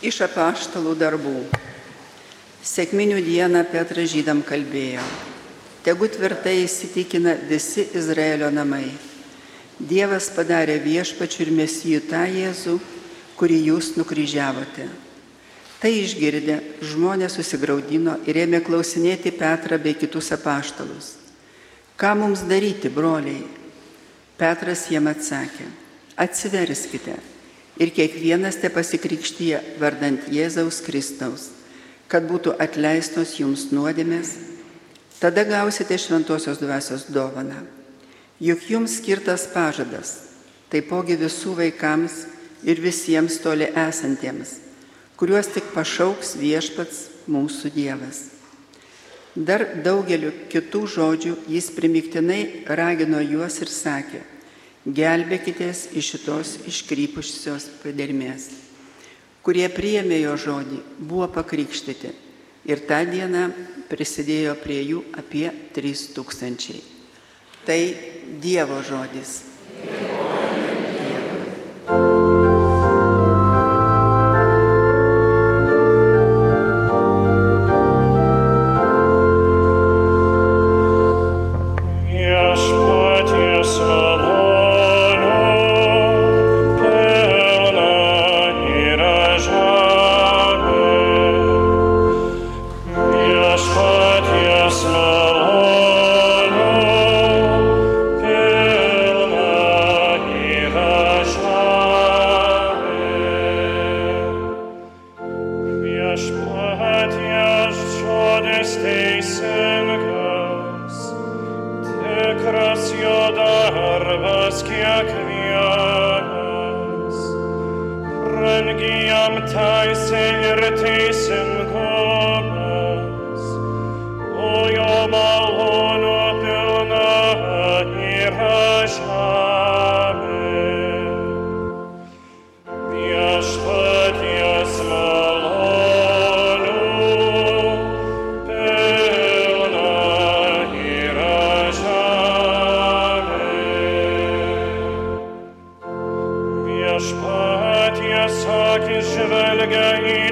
Iš apaštalų darbų. Sėkminių dieną Petras žydam kalbėjo. Tegu tvirtai įsitikina visi Izraelio namai. Dievas padarė viešpačių ir mesijų tą Jėzų, kurį jūs nukryžiavote. Tai išgirdę, žmonės susigaudino ir ėmė klausinėti Petrą bei kitus apaštalus. Ką mums daryti, broliai? Petras jiem atsakė, atsiverskite ir kiekvienas te pasikrikštyje vardant Jėzaus Kristaus, kad būtų atleistos jums nuodėmės, tada gausite šventosios dvasios dovaną. Juk jums skirtas pažadas, taipogi visų vaikams ir visiems toli esantiems, kuriuos tik pašauks viešpats mūsų Dievas. Dar daugeliu kitų žodžių jis primiktinai ragino juos ir sakė, gelbėkitės iš šitos iškrypusios padermės. Kurie priėmė jo žodį, buvo pakrikštyti ir tą dieną prisidėjo prie jų apie 3000. Tai Dievo žodis. again.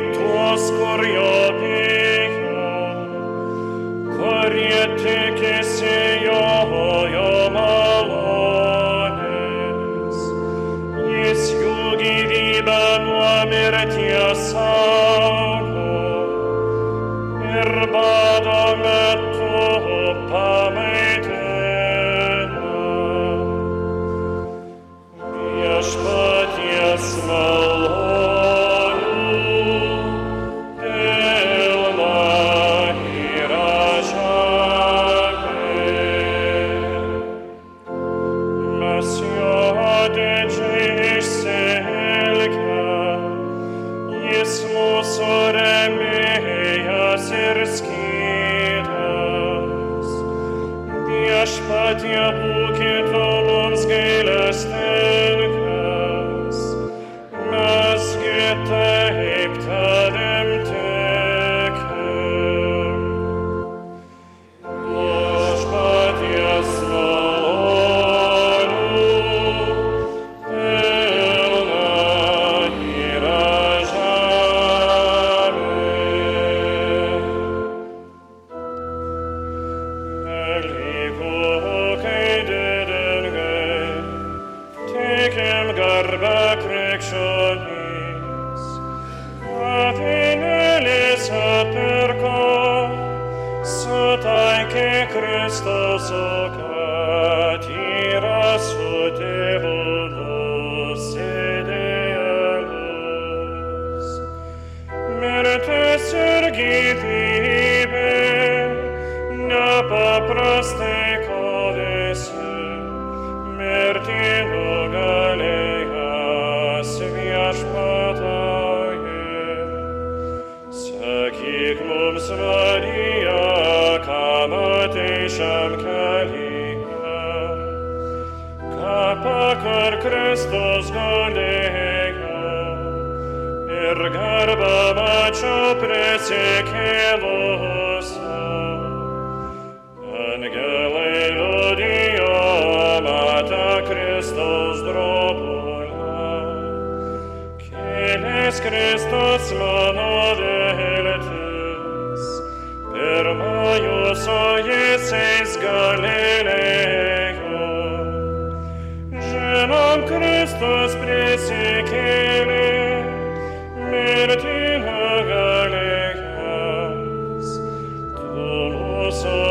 Kristus mano viltis, pirmąjų su Jėzais galilėjo. Žinom, Kristus prisikėlė, mirtį mūsų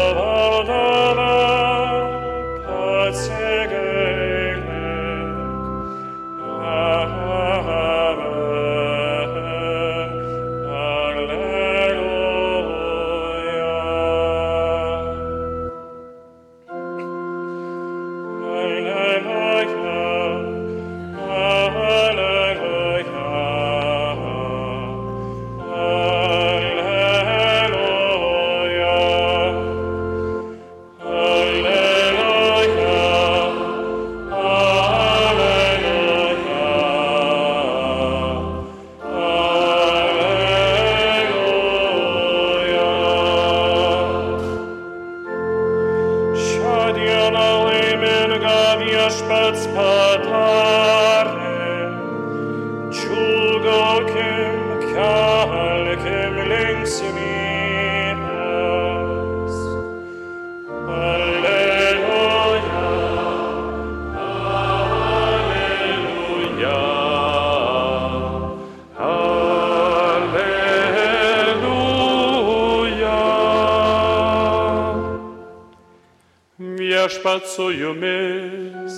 Viešpat su jumis.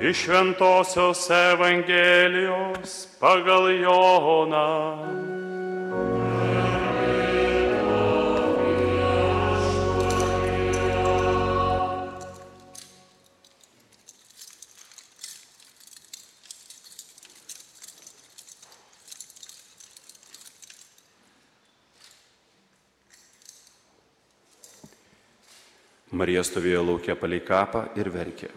Iš Šventojios Evangelijos pagal Joną. Marija stovėjo laukia palei kapą ir verkė.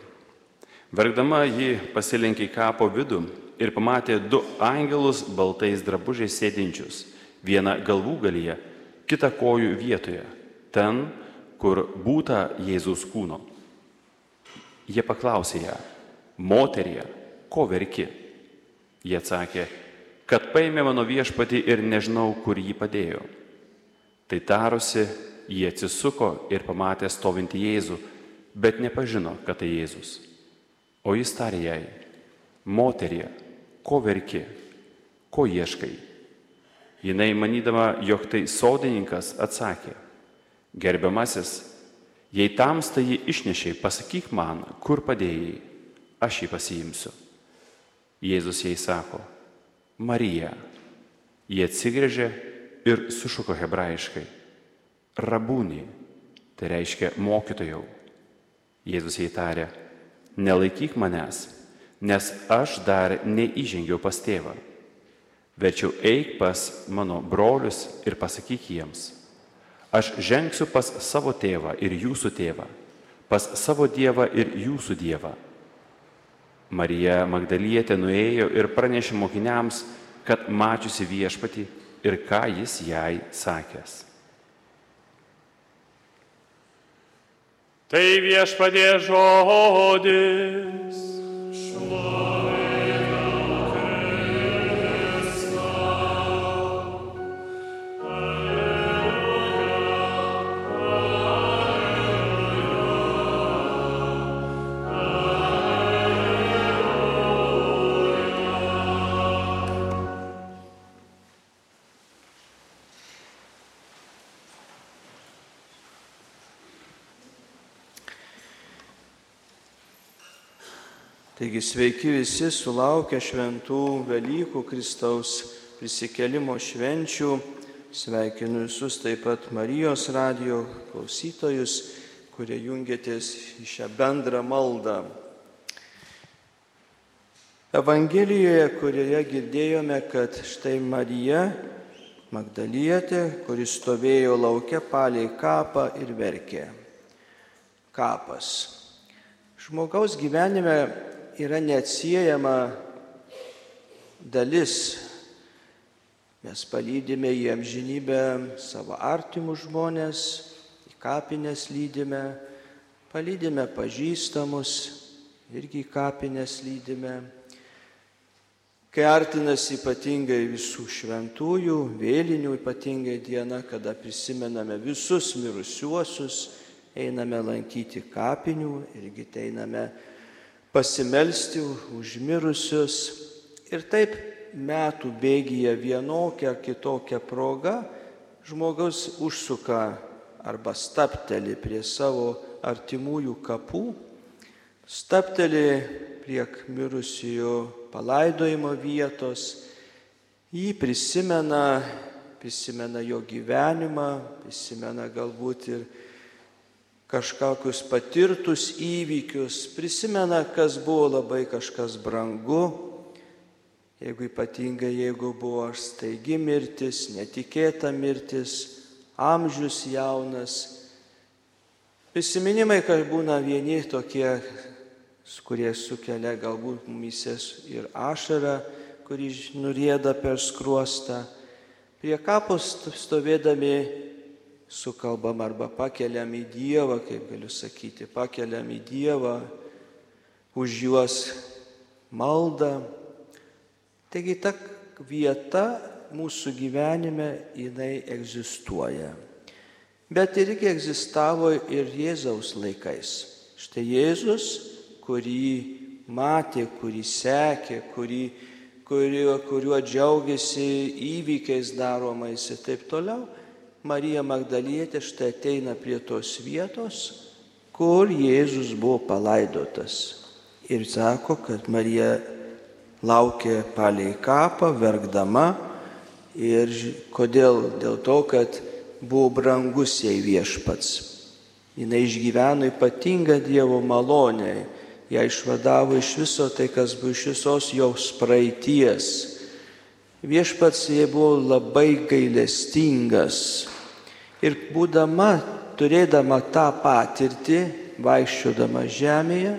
Verkdama ji pasilenkė į kapo vidų ir pamatė du angelus baltais drabužiais sėdinčius, vieną galvų galyje, kitą kojų vietoje, ten, kur būta Jėzaus kūno. Jie paklausė ją, moterie, ko verki? Jie atsakė, kad paėmė mano viešpatį ir nežinau, kur jį padėjo. Tai tarusi, jie atsisuko ir pamatė stovintį Jėzų, bet nepažino, kad tai Jėzus. O jis tarė jai, moterie, ko verki, ko ieškai? Jinai manydama, jog tai sodininkas atsakė, gerbiamasis, jei tamsta jį išnešiai, pasakyk man, kur padėjai, aš jį pasiimsiu. Jėzus jai sako, Marija. Jie atsigrėžė ir sušuko hebrajiškai, rabūnį, tai reiškia mokytojau. Jėzus jai tarė, nelaikyk manęs, nes aš dar neįžengiau pas tėvą. Verčiau eik pas mano brolius ir pasakyk jiems, aš žengsiu pas savo tėvą ir jūsų tėvą, pas savo dievą ir jūsų dievą. Marija Magdalietė nuėjo ir pranešė mokiniams, kad mačiusi viešpatį ir ką jis jai sakęs. Tai viešpadė žodis. Taigi sveiki visi sulaukę šventų Velykų Kristaus prisikelimo švenčių. Sveikinu visus taip pat Marijos radio klausytojus, kurie jungiatės į šią bendrą maldą. Evangelijoje, kurioje girdėjome, kad štai Marija Magdalietė, kuris stovėjo laukia palei kapą ir verkė. Kapas. Žmogaus gyvenime yra neatsiejama dalis. Mes palydime į amžinybę savo artimus žmonės, į kapines lydime, palydime pažįstamus irgi į kapines lydime. Kai artinasi ypatingai visų šventųjų, vėlinių ypatingai diena, kada prisimename visus mirusiuosius, einame lankyti kapinių irgi einame pasimelsti už mirusius. Ir taip metų bėgyje vienokia ar kitokia proga žmogus užsuka arba stapteli prie savo artimųjų kapų, stapteli prie mirusiųjų palaidojimo vietos, jį prisimena, prisimena jo gyvenimą, prisimena galbūt ir kažkokius patirtus įvykius, prisimena, kas buvo labai kažkas brangu, jeigu ypatingai, jeigu buvo staigi mirtis, netikėta mirtis, amžius jaunas. Prisiminimai, kad būna vieni tokie, kurie sukelia galbūt mumisės ir ašarą, kuri nurėda per skruostą. Prie kapos stovėdami sukalbam arba pakeliam į Dievą, kaip galiu sakyti, pakeliam į Dievą, už juos maldą. Taigi ta vieta mūsų gyvenime jinai egzistuoja. Bet irgi egzistavo ir Jėzaus laikais. Štai Jėzus, kurį matė, kurį sekė, kurį, kuriuo, kuriuo džiaugiasi įvykiais daromais ir taip toliau Marija Magdalietė štai ateina prie tos vietos, kur Jėzus buvo palaidotas. Ir sako, kad Marija laukė palei kapą, verkdama. Ir kodėl? Dėl to, kad buvo brangus jai viešpats. Jis išgyveno ypatingą Dievo malonę. Ją išvadavo iš viso tai, kas buvo iš visos jos praeities. Viešpats jai buvo labai gailestingas Ir būdama, turėdama tą patirtį, vaikščiodama žemėje,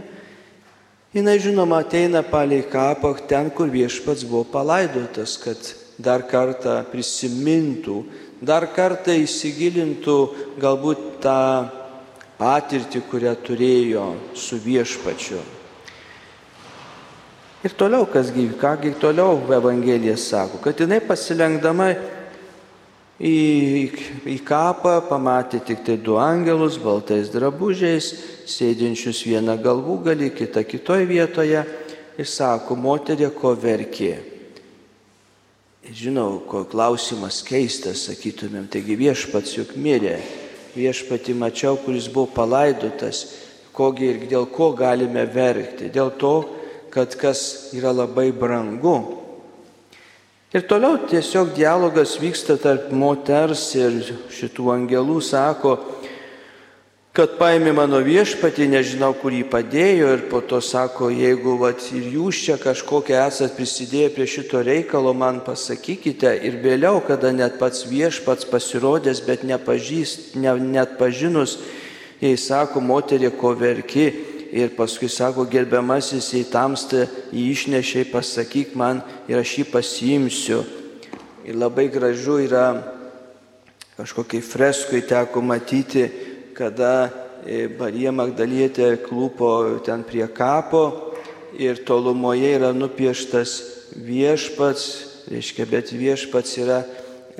jinai žinoma ateina palei kapą ten, kur viešpats buvo palaidotas, kad dar kartą prisimintų, dar kartą įsigilintų galbūt tą patirtį, kurią turėjo su viešpačiu. Ir toliau, kasgi, kągi toliau Evangelija sako, kad jinai pasilenkdama Į, į kapą pamatė tik tai du angelus baltais drabužiais, sėdinčius vieną galvų gali, kitą kitoje vietoje. Ir sako, moterė, ko verkė. Žinau, ko klausimas keistas, sakytumėm, taigi viešpats juk mirė, viešpati mačiau, kuris buvo palaidotas, kogi ir dėl ko galime verkti, dėl to, kad kas yra labai brangu, Ir toliau tiesiog dialogas vyksta tarp moters ir šitų angelų, sako, kad paėmė mano viešpatį, nežinau, kur jį padėjo. Ir po to sako, jeigu vat, ir jūs čia kažkokie esat prisidėję prie šito reikalo, man pasakykite. Ir vėliau, kada net pats viešpats pasirodęs, bet nepažįst, ne, net pažinus, jai sako, moterė, ko verki, ir paskui sako, gerbiamasis į tamstą jį išnešiai, pasakyk man ir aš jį pasiimsiu. Ir labai gražu yra kažkokiai freskui teko matyti, kada e, Marija Magdalietė klūpo ten prie kapo ir tolumoje yra nupieštas viešpats, reiškia, bet viešpats yra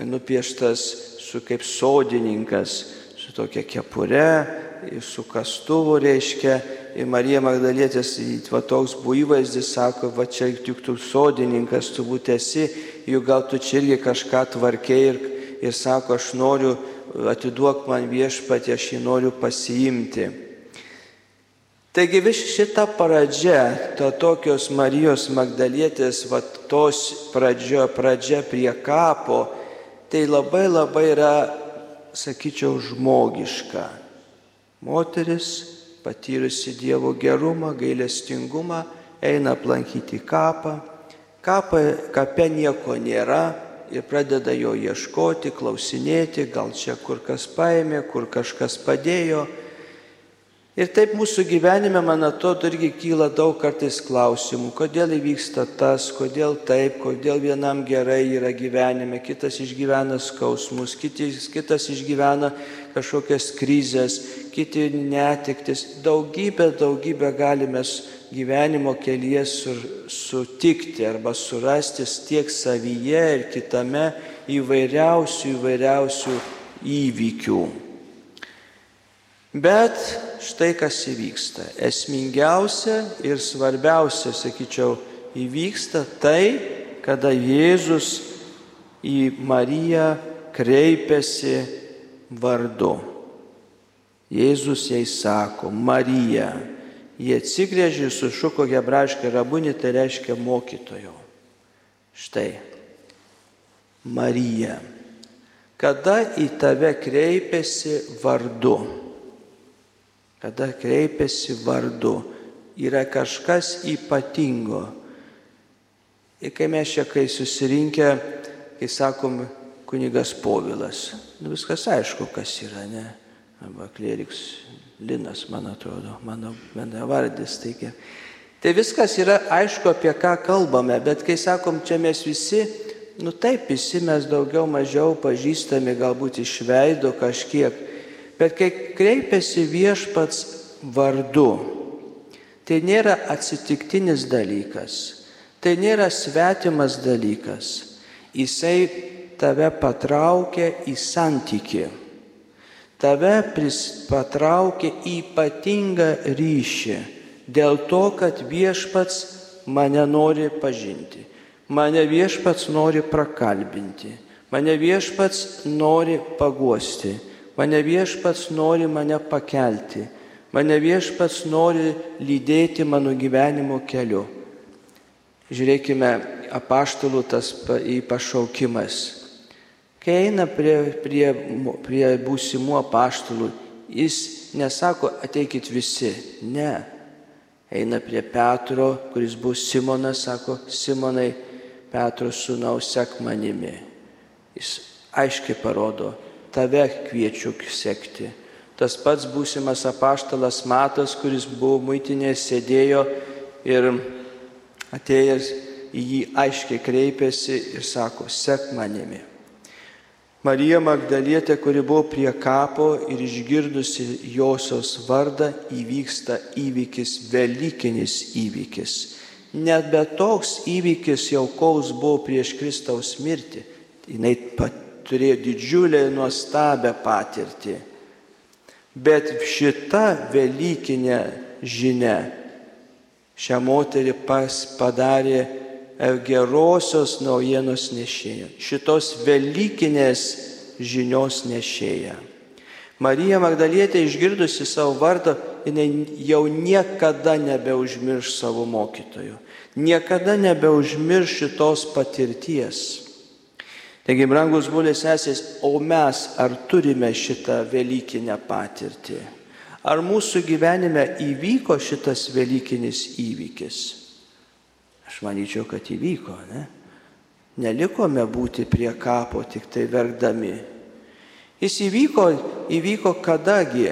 nupieštas su kaip sodininkas, su tokia kepure, su kastuvu reiškia Ir Marija Magdalietės, va toks buvo įvaizdis, sako, va čia tik tu sodininkas, tu būt esi, juk gal tu čia irgi kažką tvarkiai ir, ir sako, aš noriu, atiduok man viešpatį, aš jį noriu pasiimti. Taigi vis šita pradžia, to tokios Marijos Magdalietės, va tos pradžio, pradžia prie kapo, tai labai labai yra, sakyčiau, žmogiška. Moteris patyrusi Dievo gerumą, gailestingumą, eina aplankyti kapą. Kapą, kape nieko nėra ir pradeda jo ieškoti, klausinėti, gal čia kur kas paėmė, kur kažkas padėjo. Ir taip mūsų gyvenime, man atrodo, irgi kyla daug kartais klausimų, kodėl įvyksta tas, kodėl taip, kodėl vienam gerai yra gyvenime, kitas išgyvena skausmus, kitas, kitas išgyvena kažkokias krizės, kiti netiktis. Daugybę, daugybę galime gyvenimo kelyje sutikti arba surasti tiek savyje ir kitame įvairiausių įvairiausių įvykių. Bet štai kas įvyksta. Esmingiausia ir svarbiausia, sakyčiau, įvyksta tai, kada Jėzus į Mariją kreipiasi vardu. Jėzus jai sako, Marija. Jie atsigrėžė ir sušuko hebrajiškai rabunį, tai reiškia mokytojo. Štai. Marija. Kada į tave kreipiasi vardu? Kada kreipiasi vardu? Yra kažkas ypatingo. Ir kai mes čia, kai susirinkę, kai sakom, kunigas Povilas, nu, viskas aišku, kas yra, ne? arba kleriks Linas, man atrodo, mano bendravardis. Taigi. Tai viskas yra aišku, apie ką kalbame, bet kai sakom, čia mes visi, nu taip, visi mes daugiau mažiau pažįstami, galbūt iš veido kažkiek, bet kai kreipiasi viešpats vardu, tai nėra atsitiktinis dalykas, tai nėra svetimas dalykas, jisai tave patraukia į santykį tave patraukė ypatingą ryšį dėl to, kad viešpats mane nori pažinti, mane viešpats nori prakalbinti, mane viešpats nori paguosti, mane viešpats nori mane pakelti, mane viešpats nori lydėti mano gyvenimo keliu. Žiūrėkime, apaštalų tas į pašaukimas. Kai eina prie, prie, prie būsimų apaštalų, jis nesako, ateikit visi. Ne. Eina prie Petro, kuris bus Simonas, sako, Simonai, Petro sūnau, sek manimi. Jis aiškiai parodo, tave kviečiu sekti. Tas pats būsimas apaštalas Matas, kuris buvo muitinėje, sėdėjo ir atėjęs į jį aiškiai kreipėsi ir sako, sek manimi. Marija Magdalietė, kuri buvo prie kapo ir išgirdusi josios vardą, įvyksta įvykis, Velykinis įvykis. Net bet toks įvykis jau kaus buvo prieš Kristaus mirtį. Jis turėjo didžiulę nuostabę patirtį. Bet šita Velykinė žinia šią moterį pas padarė gerosios naujienos nešėja, šitos Velykinės žinios nešėja. Marija Magdalietė išgirdusi savo vardą, jinai jau niekada nebeužmirš savo mokytojų, niekada nebeužmirš šitos patirties. Taigi, brangus būlės esės, o mes ar turime šitą Velykinę patirtį? Ar mūsų gyvenime įvyko šitas Velykinis įvykis? Aš manyčiau, kad įvyko, ne? Nelikome būti prie kapo tik tai verkdami. Jis įvyko, įvyko kadagi.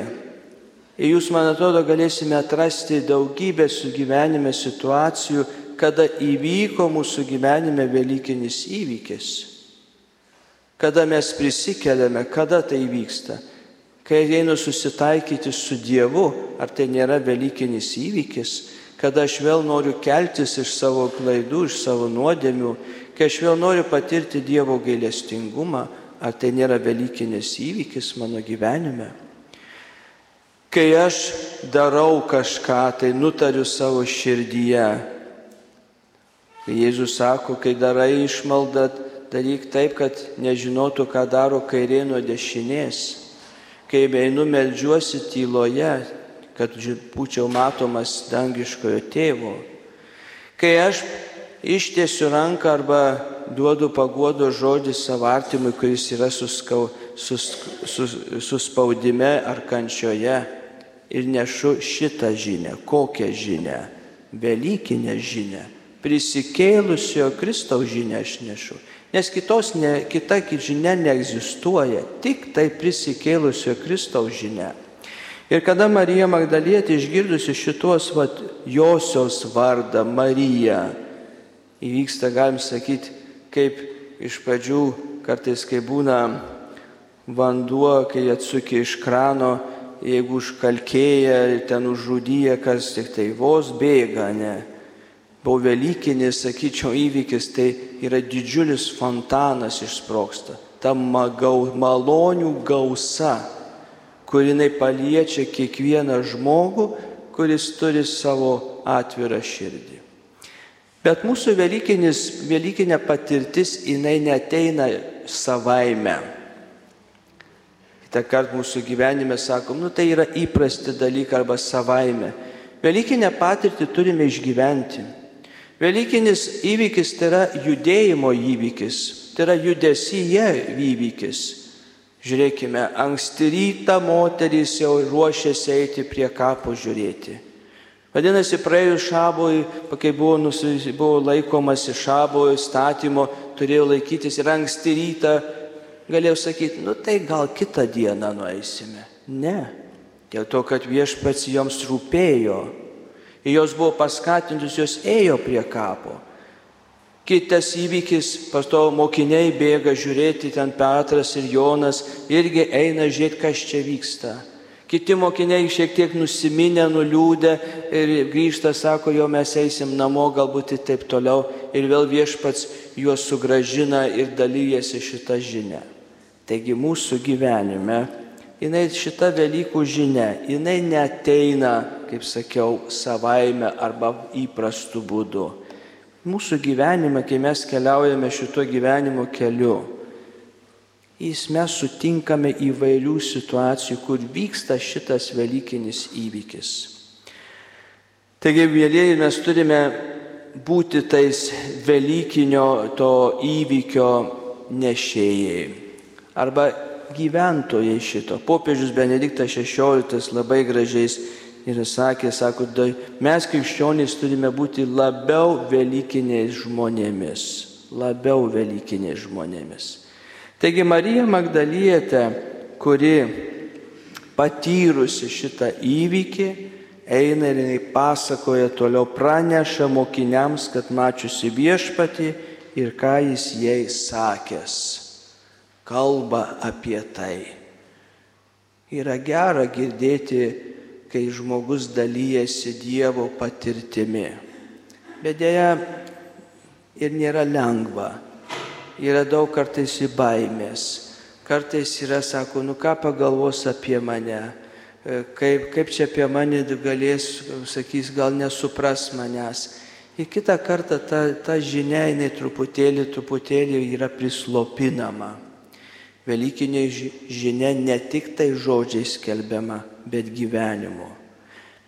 Ir jūs, man atrodo, galėsime atrasti daugybę su gyvenime situacijų, kada įvyko mūsų gyvenime Velykinis įvykis. Kada mes prisikeliame, kada tai vyksta. Kai einu susitaikyti su Dievu, ar tai nėra Velykinis įvykis, kada aš vėl noriu keltis iš savo klaidų, iš savo nuodėmių, kai aš vėl noriu patirti Dievo gailestingumą, ar tai nėra Velykinis įvykis mano gyvenime. Kai aš darau kažką, tai nutariu savo širdyje. Jėzus sako, kai darai išmaldą, daryk taip, kad nežinotų, ką daro kairė nuo dešinės. Kai einu melžiuosi tyloje, kad būčiau matomas dangiškojo tėvo. Kai aš ištiesiu ranką arba duodu paguodo žodį savo artimui, kuris yra suskau, sus, sus, suspaudime ar kančioje ir nešu šitą žinę. Kokią žinę? Velykinę žinę. Prisikėlusio Kristaus žinę aš nešu. Nes kitos ne, kita žinia neegzistuoja, tik tai prisikėlusio Kristaus žinia. Ir kada Marija Magdalietė išgirdusi šitos vat, josios vardą Marija, įvyksta, galim sakyti, kaip iš pradžių kartais, kai būna vanduo, kai atsukia iš krano jeigu užkalkėja, ten užžudyja, kas tik tai vos bėga, ne. Buvo Velykinis, sakyčiau, įvykis, tai yra didžiulis fontanas išsproksta. Ta magau, malonių gausa, kurinai paliečia kiekvieną žmogų, kuris turi savo atvirą širdį. Bet mūsų Velykinė patirtis, jinai neteina savaime. Kita kart mūsų gyvenime sakom, nu tai yra įprasti dalykai arba savaime. Velykinę patirtį turime išgyventi. Velykinis įvykis tai yra judėjimo įvykis, tai yra judesyje įvykis. Žiūrėkime, anksti rytą moterys jau ruošiasi eiti prie kapo žiūrėti. Vadinasi, praėjus šabui, kai buvo, nusi, buvo laikomasi šabo įstatymo, turėjo laikytis ir anksti rytą, galėjau sakyti, nu tai gal kitą dieną nueisime. Ne, dėl to, kad viešpats joms rūpėjo. Ir jos buvo paskatintus, jos ėjo prie kapo. Kitas įvykis, pasto mokiniai bėga žiūrėti, ten Petras ir Jonas irgi eina žiūrėti, kas čia vyksta. Kiti mokiniai šiek tiek nusiminę, nuliūdę ir grįžta, sako, jo mes eisim namo, galbūt ir taip toliau. Ir vėl viešpats juos sugražina ir dalyjasi šitą žinę. Taigi mūsų gyvenime, jinai šita Velykų žinia, jinai neteina, kaip sakiau, savaime arba įprastu būdu. Mūsų gyvenime, kai mes keliaujame šito gyvenimo keliu, Jis mes sutinkame įvairių situacijų, kur vyksta šitas Velykinis įvykis. Taigi, vėlėjai, mes turime būti tais Velykinio to įvykio nešėjai arba gyventojai šito. Popiežius Benediktas XVI labai gražiais ir sakė, sako, mes krikščionys turime būti labiau Velykiniais žmonėmis, labiau Velykiniais žmonėmis. Taigi Marija Magdalietė, kuri patyrusi šitą įvykį, eina ir jinai pasakoja toliau, praneša mokiniams, kad mačiusi viešpatį ir ką jis jai sakęs. Kalba apie tai. Yra gera girdėti, kai žmogus dalyjasi Dievo patirtimi. Bet dėja ir nėra lengva yra daug kartais į baimės. Kartais yra, sako, nu ką pagalvos apie mane, kaip, kaip čia apie mane galės, sakys, gal nesupras manęs. Ir kitą kartą ta, ta žinia, jinai truputėlį, truputėlį yra prislopinama. Velykinė žinia ne tik tai žodžiais skelbiama, bet gyvenimu.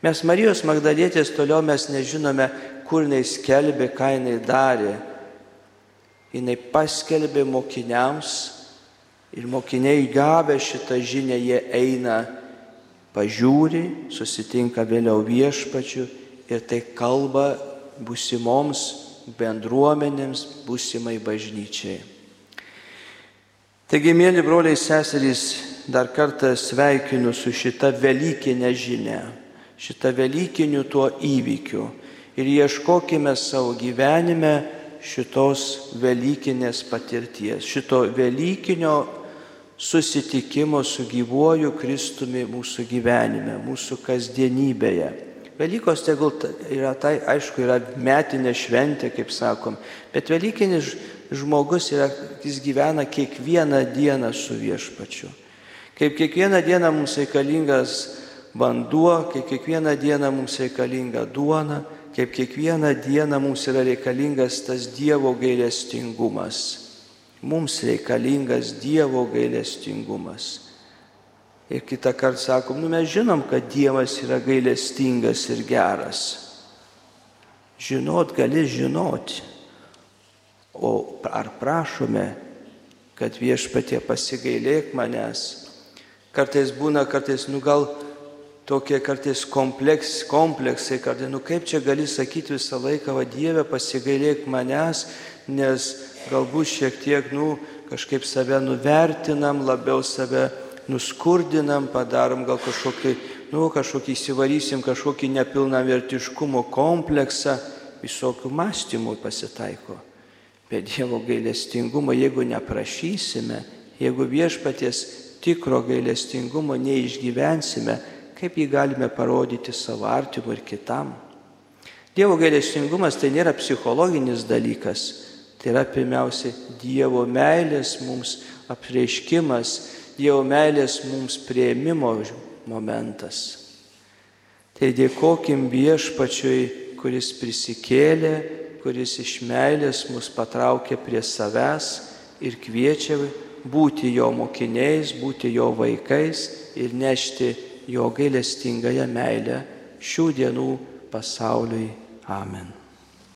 Mes Marijos Magdalietės toliau mes nežinome, kur jinai skelbė, ką jinai darė jinai paskelbė mokiniams ir mokiniai gavę šitą žinę, jie eina, pažiūri, susitinka vėliau viešpačiu ir tai kalba busimoms bendruomenėms, busimai bažnyčiai. Taigi, mėly broliai seserys, dar kartą sveikinu su šita Velykinė žinia, šita Velykiniu tuo įvykiu ir ieškokime savo gyvenime šitos Velykinės patirties, šito Velykinio susitikimo su gyvuoju Kristumi mūsų gyvenime, mūsų kasdienybėje. Velykos tegul yra tai, aišku, yra metinė šventė, kaip sakom, bet Velykinis žmogus yra, jis gyvena kiekvieną dieną su viešpačiu. Kaip kiekvieną dieną mums reikalingas vanduo, kaip kiekvieną dieną mums reikalinga duona, kaip kiekvieną dieną mums yra reikalingas tas Dievo gailestingumas. Mums reikalingas Dievo gailestingumas. Ir kitą kartą sakom, nu mes žinom, kad Dievas yra gailestingas ir geras. Žinot gali žinoti. O ar prašome, kad viešpatie pasigailėk manęs? Kartais būna, kartais, nu gal tokie kartais kompleks, kompleksai, kartais, nu kaip čia gali sakyti visą laiką, va Dieve, pasigailėk manęs, nes galbūt šiek tiek, nu, kažkaip save nuvertinam, labiau save nuskurdinam, padarom gal kažkokį, nu, kažkokį įsivarysim, kažkokį nepilnavertiškumo kompleksą, visokių mąstymų pasitaiko. Bet Dievo gailestingumo, jeigu neprašysime, jeigu viešpaties tikro gailestingumo neišgyvensime, kaip jį galime parodyti savo artimui ir kitam. Dievo gailestingumas tai nėra psichologinis dalykas, tai yra pirmiausia Dievo meilės mums apreiškimas, Dievo meilės mums prieimimo momentas. Tai dėkokim viešpačiui, kuris prisikėlė, kuris iš meilės mus patraukė prie savęs ir kviečia būti jo mokiniais, būti jo vaikais ir nešti jo gailestingąją meilę šių dienų pasauliui. Amen.